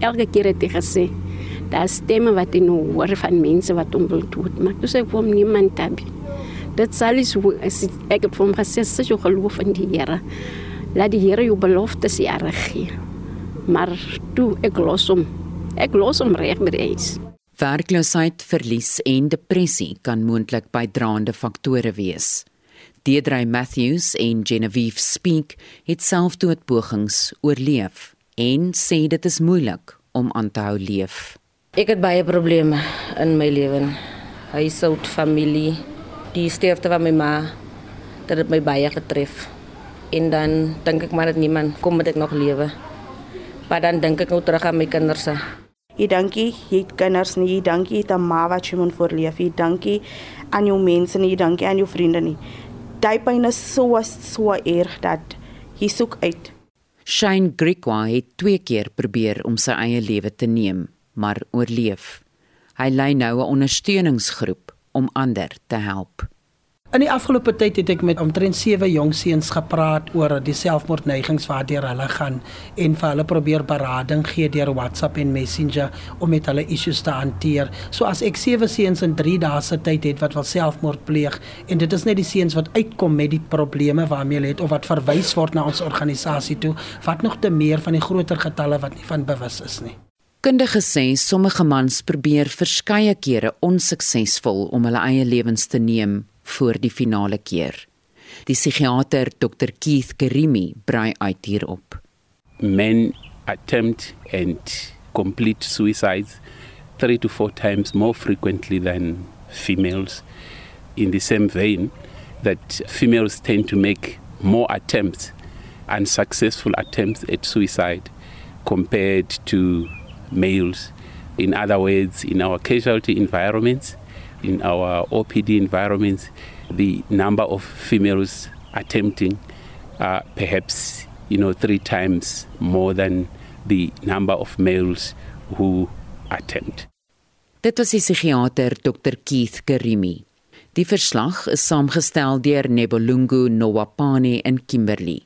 Elke keer het hy gesê, daar stemme wat in hoor van mense wat hom wil dood maak. Dus ek wou niemand hê. Dit sal is ek het hom gesê sy geloof in die Here. Laat die Here jou beloftes jare gee. Maar toe ek los hom. Ek los hom reg met eens. Werkloosheid, verlies en depressie kan moontlik bydraende faktore wees. Deidre Matthews en Genevieve Speak het selfdoodpogings oorleef en sê dit is moeilik om aan te hou leef. Ek het baie probleme in my lewe. Huishoud, familie, die sterfte van my ma, dit het my baie getref. En dan dink ek maar dat niemand kom met ek nog lewe. Maar dan dink ek nou terug aan my kinders. Jy dankie, jy het kinders nie, jy dankie het 'n ma wat jy moet voorleef. Jy dankie aan jou mense nie, jy dankie aan jou vriende nie daai pyn is so so erg dat hy soek uit. Shane Grigwa het twee keer probeer om sy eie lewe te neem, maar oorleef. Hy lei nou 'n ondersteuningsgroep om ander te help. In die afgelope tyd het ek met omtrent 7 jong seuns gepraat oor die selfmoordneigings waardeur hulle gaan en vir hulle probeer berading gee deur WhatsApp en Messenger om met hulle issues te hanteer. So as ek 7 seuns in 3 dae se tyd het wat wil selfmoord pleeg en dit is net die seuns wat uitkom met die probleme waarmee hulle het of wat verwys word na ons organisasie toe, wat nog te meer van die groter getalle wat nie van bewus is nie. Kundige sê sommige mans probeer verskeie kere onsuksesvol om hulle eie lewens te neem voor die finale keer. Die psigiater Dr Keith Kerimi brei uit hierop. Men attempt and complete suicides 3 to 4 times more frequently than females in the same vein that females tend to make more attempts unsuccessful attempts at suicide compared to males in other words in our casualty environments in our OPD environments, the number of females attempting uh, perhaps you know three times more than the number of males who attempt. Dit was die psigiater Dr Keith Karimi. Die verslag is saamgestel deur Nebolungu Nowapane in Kimberley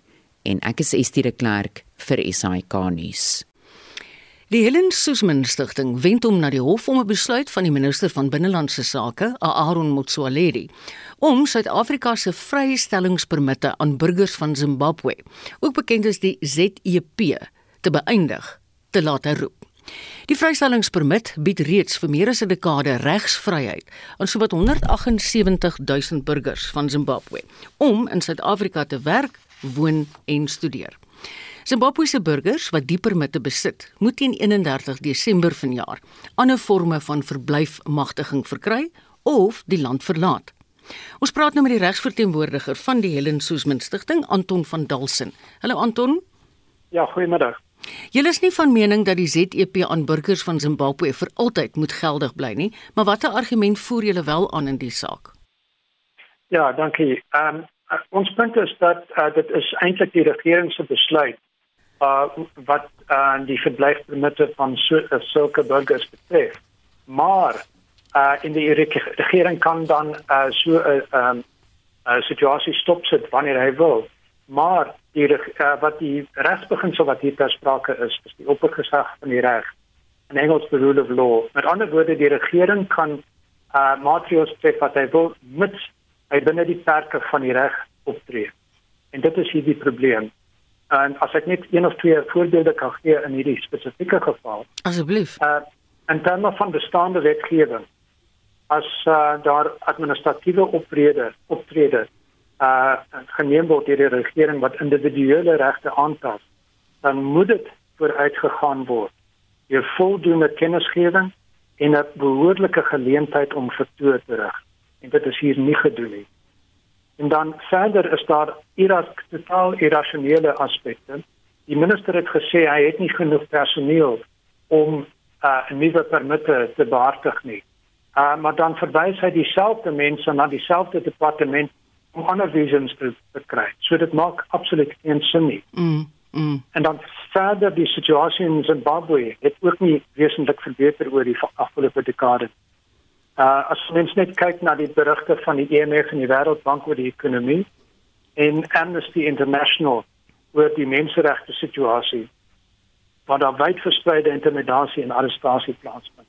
en ek is Estie de Klerk vir SAK nuus. Die Helen Suzman Stichting wend hom na die hof om 'n besluit van die minister van binnelandse sake, Aaron Motsoaledi, om Suid-Afrika se vrystellingspermitte aan burgers van Zimbabwe, ook bekend as die ZEP, te beëindig, te laat herroep. Die vrystellingspermit bied reeds vir meer as 'n dekade regsvryheid aan sowat 178 000 burgers van Zimbabwe om in Suid-Afrika te werk, woon en studeer. Zimbabwe se burgers wat die permitte besit, moet teen 31 Desember vanjaar ander forme van verblyfmagtiging verkry of die land verlaat. Ons praat nou met die regsverteenwoordiger van die Helen Suzman Stichting, Anton van Dalsen. Hallo Anton. Ja, goeiemiddag. Julle is nie van mening dat die ZEP aan burgers van Zimbabwe vir altyd moet geldig bly nie, maar watter argument voer julle wel aan in die saak? Ja, dankie. Ehm um, ons punt is dat uh, dit is eintlik die regering se besluit uh, wat uh, die verblyfpermitte van so, uh, sulke burgers betref. Maar uh, in die regering kan dan uh, so 'n uh, um, uh, situasie stop sit wanneer hy wil. Maar die uh, wat die regsbeginsel wat hier ter sprake is, is die oppergesag van die reg. In Engels the rule of law. Met ander woorde, die regering kan uh, maatreëls tref wat hy wil mits hy binne die perke van die reg optree. En dit is hier die probleem. En as ek net een of twee voorbeelde kan gee in hierdie spesifieke geval. Asseblief. Uh in terme van bestaande wetgewing as uh, daar administratiewe optrede optrede uh geneem word deur die regering wat individuele regte aantas, dan moet dit vooruitgegaan word. Jy voldoende kennisgewing en 'n behoorlike geleentheid om vertoë te rig. En dit is hier nie gedoen nie. En dan verder is daar iras totaal irrasionele aspekte. Die minister het gesê hy het nie genoeg personeel om uh, 'n uh, nuwe permitte te behartig nie. Uh, maar dan verwys hy dieselfde mense na dieselfde departement om ander visums te, te kry. So dit maak absoluut geen sin nie. Mm, mm. En dan verder die situasie in Zimbabwe het ook nie wesentlik verbeter oor die afgelope dekade nie. Uh as mens net kyk na die berigte van die IMF en die Wêreldbank oor die ekonomie en Amnesty International oor die menseregte situasie, waar daar wyd verspreide intimidasie en arrestasie plaasvind.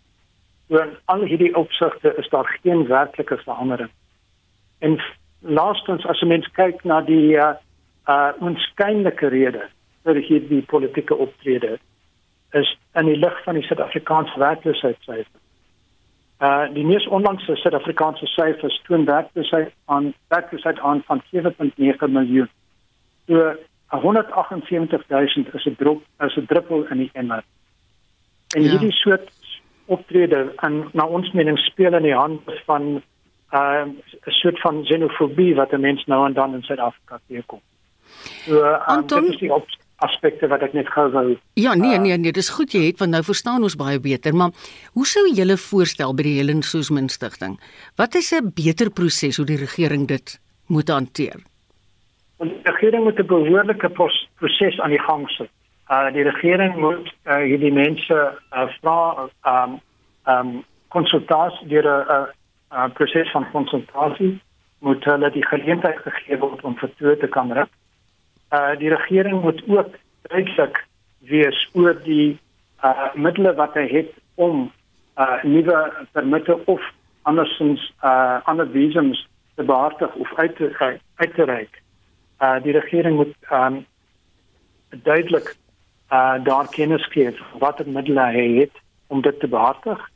Oor al hierdie opsigte is daar geen werklike verandering. En laastens as mens kyk na die uh, uh onskynlike rede vir hierdie politieke optrede is in die lig van die Suid-Afrikaanse werkloosheidsyfers Uh die mees onlangse Suid-Afrikaanse syfers toon werkloosheid aan werkloosheid aan van 7.9 miljoen. So 178000 is 'n drop is 'n druppel in die emmer. En ja. hierdie soort optrede en na ons mening speel in die hand van uh 'n soort van xenofobie wat mense nou en dan in Suid-Afrika teekom. So um, Anton, dit is die op aspekte wat ek net gou wou. Ja, nee nee nee, dis goed jy het want nou verstaan ons baie beter, maar hoe sou julle voorstel by die Helen Suzman Stichting? Wat is 'n beter proses hoe die regering dit moet hanteer? Die regering moet 'n behoorlike proses aan die gang sit. Uh die regering moet uh, hierdie mense uh, vra um um konsultasie deur 'n uh, uh, proses van konsultasie moet hulle die geleentheid gegee word om vertoë te kan rig. Uh die regering moet ook duidelik wees oor die uh middele wat hy het om uh nuwe permitte of andersins uh ander visums te behartig of uit te uit te reik. Uh die regering moet um duidelik uh daar kennis gee watter middele hy het om dit te behartig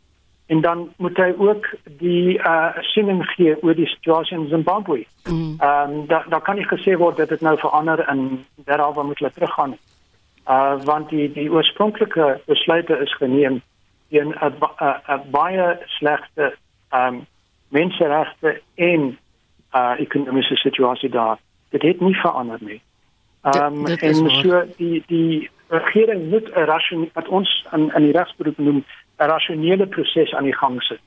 en dan moet hy ook die uh siening gee oor die situasie in Zimbabwe. Ehm mm. um, daar daar kan nie gesê word dat dit nou verander en daaroor moet hulle teruggaan. Uh want die die oorspronklike besluite is geneem in 'n baie slegte ehm um, menseregte en uh ekonomiese situasie daar. Dit het nie verander nie. Ehm um, en so die die regering moet 'n rasionele wat ons in in die regsberoep noem 'n rasionele proses aan die gang sit.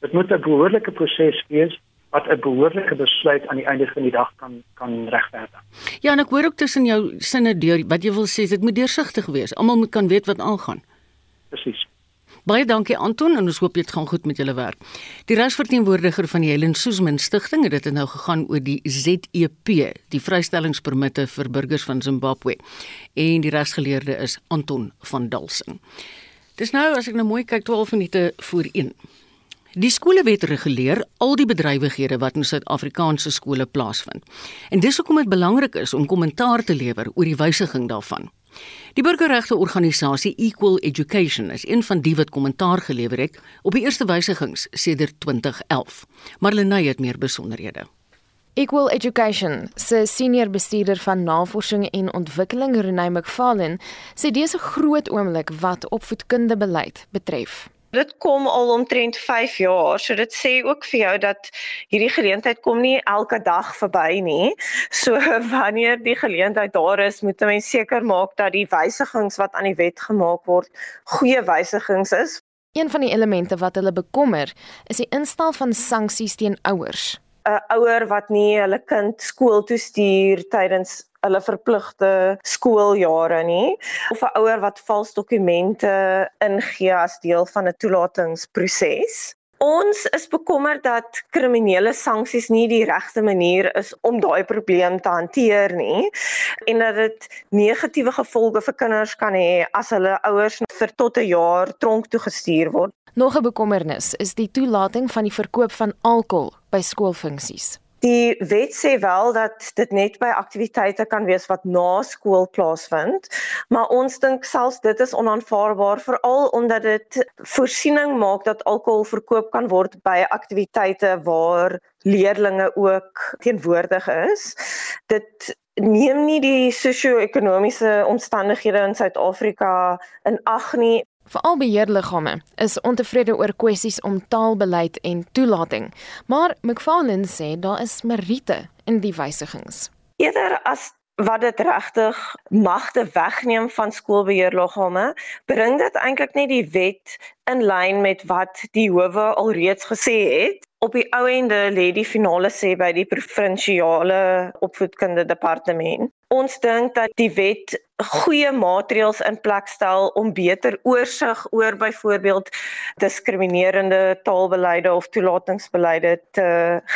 Dit moet 'n behoorlike proses wees wat 'n behoorlike besluit aan die einde van die dag kan kan regverdig. Ja, en ek hoor ook tussen jou sinne deur wat jy wil sê, dit moet deursigtig wees. Almal moet kan weet wat aangaan. Presies. Baie dankie Anton en ons hoop dit gaan goed met julle werk. Die regsverteenwoordiger van die Helen Suzman Stichting het dit nou gegaan oor die ZEP, die vrystellingspermitte vir burgers van Zimbabwe. En die regsgeleerde is Anton van Dalsing. Dis nou as ek nou mooi kyk 12 minute voor 1. Die skolewet reguleer al die bedrywighede wat in Suid-Afrikaanse skole plaasvind. En dis hoekom dit belangrik is om kommentaar te lewer oor die wysiging daarvan. Die burgerregte organisasie Equal Education is een van die wat kommentaar gelewer het op die eerste wysigings sedert 2011. Marlene het meer besonderhede. Equal Education se senior bestuurder van navorsing en ontwikkeling Renay McFarlane sê dis 'n groot oomblik wat opvoedkundige beleid betref. Dit kom al omtrent 5 jaar, so dit sê ook vir jou dat hierdie geleentheid kom nie elke dag verby nie. So wanneer die geleentheid daar is, moet mense seker maak dat die wysigings wat aan die wet gemaak word, goeie wysigings is. Een van die elemente wat hulle bekommer, is die instel van sanksies teen ouers 'n ouer wat nie hulle kind skool toe stuur tydens hulle verpligte skooljare nie of 'n ouer wat vals dokumente ingee as deel van 'n toelatingsproses. Ons is bekommerd dat kriminele sanksies nie die regte manier is om daai probleem te hanteer nie en dat dit negatiewe gevolge vir kinders kan hê as hulle ouers vir tot 'n jaar tronk toe gestuur word. Nog 'n bekommernis is die toelating van die verkoop van alkohol by skoolfunksies. Die wet sê wel dat dit net by aktiwiteite kan wees wat na skool plaasvind, maar ons dink selfs dit is onaanvaarbaar veral omdat dit voorsiening maak dat alkohol verkoop kan word by aktiwiteite waar leerdlinge ook teenwoordig is. Dit neem nie die sosio-ekonomiese omstandighede in Suid-Afrika in ag nie. Veral beheerliggame is ontevrede oor kwessies om taalbeleid en toelating, maar McFarlane sê daar is meriete in die wysigings. Eerder as wat dit regtig magte wegneem van skoolbeheerliggame, bring dit eintlik net die wet in lyn met wat die howe alreeds gesê het. Op die ou ende lê die finale sê by die provinsiale opvoedkundige departement. Ons dink dat die wet goeie maatreëls in plek stel om beter oorsig oor byvoorbeeld diskriminerende taalbeleide of toelatingsbeleide te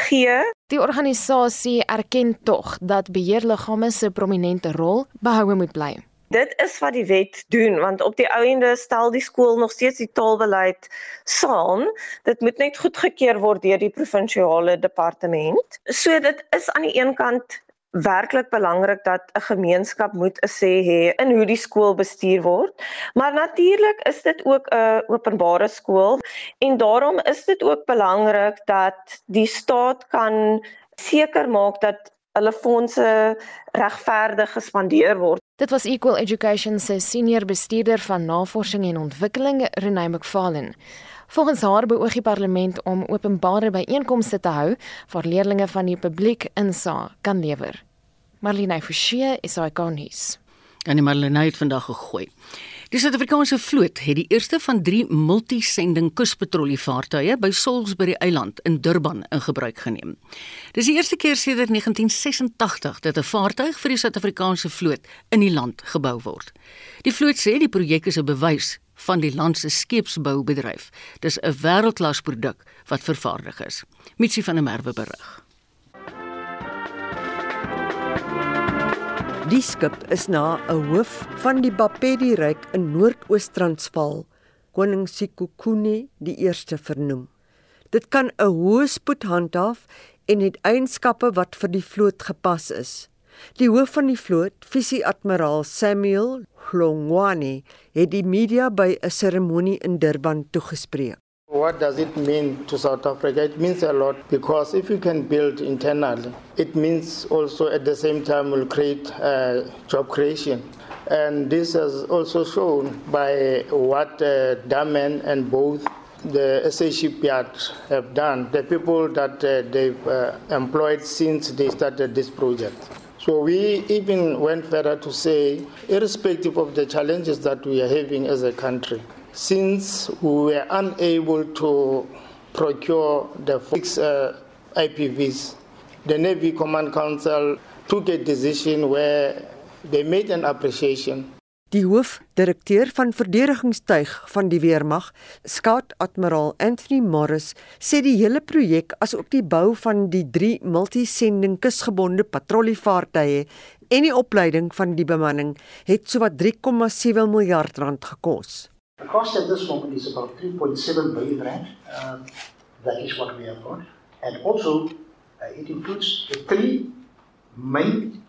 gee. Die organisasie erken tog dat beheerliggame se prominente rol behoue moet bly. Dit is wat die wet doen want op die ou ende stel die skool nog steeds die taalbeleid saam. Dit moet net goedgekeur word deur die provinsiale departement. So dit is aan die een kant werklik belangrik dat 'n gemeenskap moet 'n sê hê in hoe die skool bestuur word. Maar natuurlik is dit ook 'n openbare skool en daarom is dit ook belangrik dat die staat kan seker maak dat hulle fondse regverdig gespandeer word. Dit was Equal Education se senior bestuurder van navorsing en ontwikkeling Renay McFarlane. Volgens haar beoog die parlement om openbare byeenkomste te hou waar leerdlinge van die publiek insa kan lewer. Marlene Forsie is hy konnies. En die Marlene het vandag gegooi. Die Suid-Afrikaanse vloot het die eerste van 3 multisending kuspatrollievaartuie by Salisbury Eiland in Durban in gebruik geneem. Dis die eerste keer sedert 1986 dat 'n vaartuig vir die Suid-Afrikaanse vloot in die land gebou word. Die vloot sê die projek is 'n bewys van die land se skeepsboubedryf. Dis 'n wêreldklas produk wat vervaardig is. Mitsi van der Merwe berig. Die skip is na 'n hoof van die Bapedi-ryk in Noordoos-Transvaal, koning Sekhukhune die eerste vernoem. Dit kan 'n hoë spoed handhaaf en het eienskappe wat vir die vloot gepas is. Die hoof van die vloot, visie-admiraal Samuel Hlongwane, het die media by 'n seremonie in Durban toegespreek. What does it mean to South Africa? It means a lot because if you can build internally, it means also at the same time will create uh, job creation. And this has also shown by what uh, Damen and both the SA shipyard have done, the people that uh, they've uh, employed since they started this project. So we even went further to say, irrespective of the challenges that we are having as a country, since we were unable to procure the six uh, IPVs, the Navy Command Council took a decision where they made an appreciation. Die hoofdirekteur van verdedigingstuig van die weermag, skaat-admiraal Anthony Morris, sê die hele projek asook die bou van die 3 multisending kusgebonde patrollievaartuie en die opleiding van die bemanning het sowat 3,7 miljard rand gekos. The cost at this moment is about 3.7 billion rand. Uh, that is what we have got. And also, uh, it includes the three main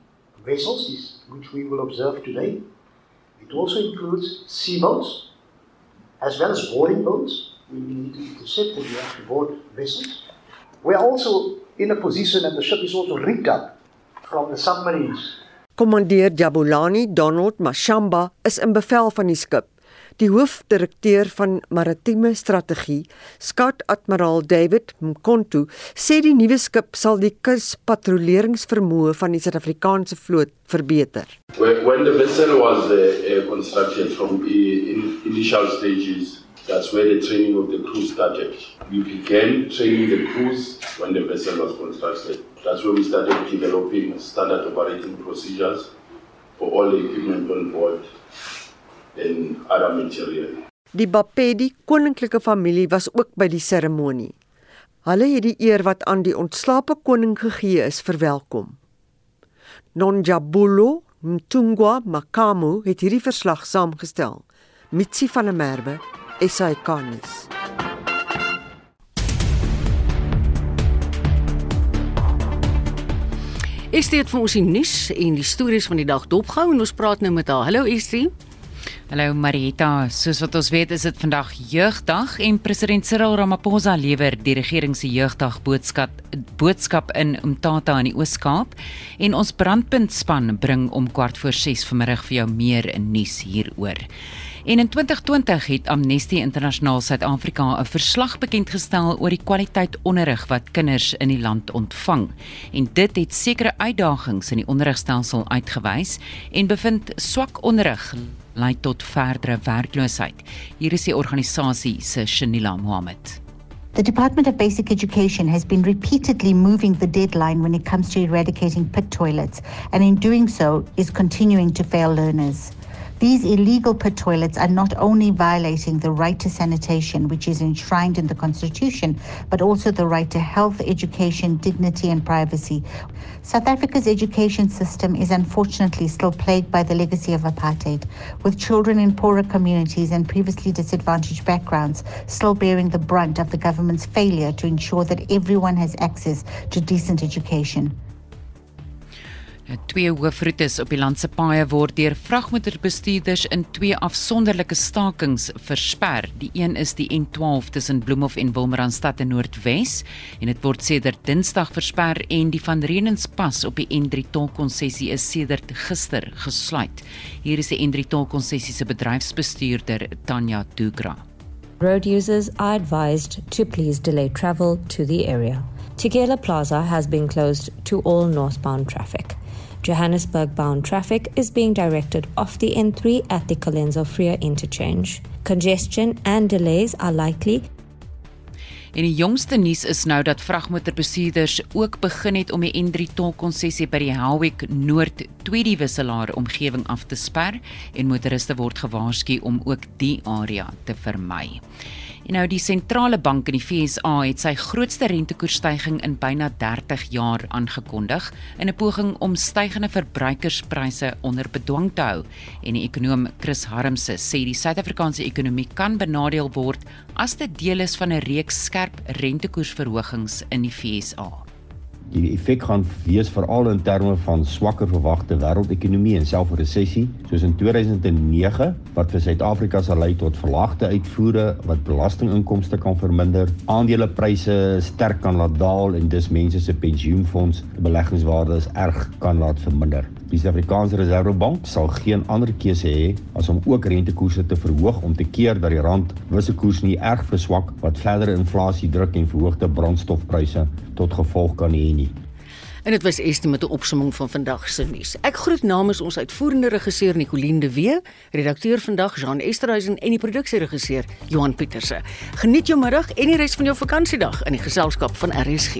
vessels which we will observe today. It also includes sea boats as well as boarding boats. We need to intercept and we have to board vessels. We are also in a position, and the ship is also rigged up from the submarines. Kommandeer Jabulani Donald Mashamba is in bevel van die skip. Die hoofdirekteur van maritieme strategie, skaaadmiraal David Mkontu, sê die nuwe skip sal die kuspatrolleringsvermoë van die Suid-Afrikaanse vloot verbeter. When the vessel was uh, uh, constructed from in initial stages, that's where the training of the crew started. We began training the crews when the vessel was constructed. That's where we started developing standard operating procedures for all the equipment on board en other material. Die Bapedi koninklike familie was ook by die seremonie. Hulle het die eer wat aan die ontslape koning gegee is verwelkom. Nonjabulo Mtungwa Makamu het hierdie verslag saamgestel. Mitsi van der Merwe, SAK-nuus. Estie het vir ons die nuus en die stories van die dag dopgehou en ons praat nou met haar. Hallo Estie. Hallo Marita, soos wat ons weet is dit vandag jeugdag en president Cyril Ramaphosa lewer die regering se jeugdag boodskap boodskap in Umtata in die Oos-Kaap en ons brandpuntspan bring om kwart voor 6 vanmiddag vir jou meer nuus hieroor. En in 2020 het Amnesty Internasionaal Suid-Afrika 'n verslag bekend gestel oor die kwaliteit onderrig wat kinders in die land ontvang. En dit het sekere uitdagings in die onderrigstelsel uitgewys en bevind swak onderrig lei tot verdere werkloosheid. Hier is die organisasie se Shanila Mohammed. The Department of Basic Education has been repeatedly moving the deadline when it comes to eradicating pit toilets, and in doing so, is continuing to fail learners. These illegal pit toilets are not only violating the right to sanitation, which is enshrined in the Constitution, but also the right to health, education, dignity, and privacy. South Africa's education system is unfortunately still plagued by the legacy of apartheid, with children in poorer communities and previously disadvantaged backgrounds still bearing the brunt of the government's failure to ensure that everyone has access to decent education. Twee hoofroetes op die land se paaie word deur vragmotorbestuurders in twee afsonderlike stakings versper. Die een is die N12 tussen Bloemhof en Wilmerandstad in Noordwes en dit word sedert Dinsdag versper en die van Renenspas op die N3 tolkonsessie is sedert gister gesluit. Hier is die N3 tolkonsessie se bedryfsbestuurder Tanya Dugra. Road users are advised to please delay travel to the area. Tigela Plaza has been closed to all northbound traffic. Johannesburg bound traffic is being directed off the N3 at the Colenso Freer interchange. Congestion and delays are likely. En die jongste nuus is nou dat vragmotorbestuurders ook begin het om die N3 tolkonsessie by die Helwick Noord tweede wisselaar omgewing af te sper en motoriste word gewaarsku om ook die area te vermy. En nou die sentrale bank in die FSA het sy grootste rentekoersstyging in byna 30 jaar aangekondig in 'n poging om stygende verbruikerspryse onder bedwang te hou. En die ekonom Chris Harmse sê die Suid-Afrikaanse ekonomie kan benadeel word as dit deel is van 'n reeks skerp rentekoersverhogings in die FSA die effek gaan wees veral in terme van swakker verwagte wêreldekonomie en self 'n resessie soos in 2009 wat vir Suid-Afrika sal lei tot verlaagde uitvoere wat belastinginkomste kan verminder, aandelepryse sterk kan laat daal en dus mense se pensioenfonds beleggingswaardes erg kan laat verminder. Die Suid-Afrikaanse Reservebank sal geen ander keuse hê as om ook rentekoerse te verhoog om te keer dat die rand wisselkoers nie erg verswak wat verdere inflasie druk en verhoogde brandstofpryse tot gevolg kan hê nie. En dit was Estie met 'n opsomming van vandag se nuus. Ek groet namens ons uitvoerende regisseur Nicoline de Wee, redakteur vandag Jean Esterhuizen en die produksieregisseur Johan Pieterse. Geniet jou middag en die res van jou vakansiedag in die geselskap van RSG.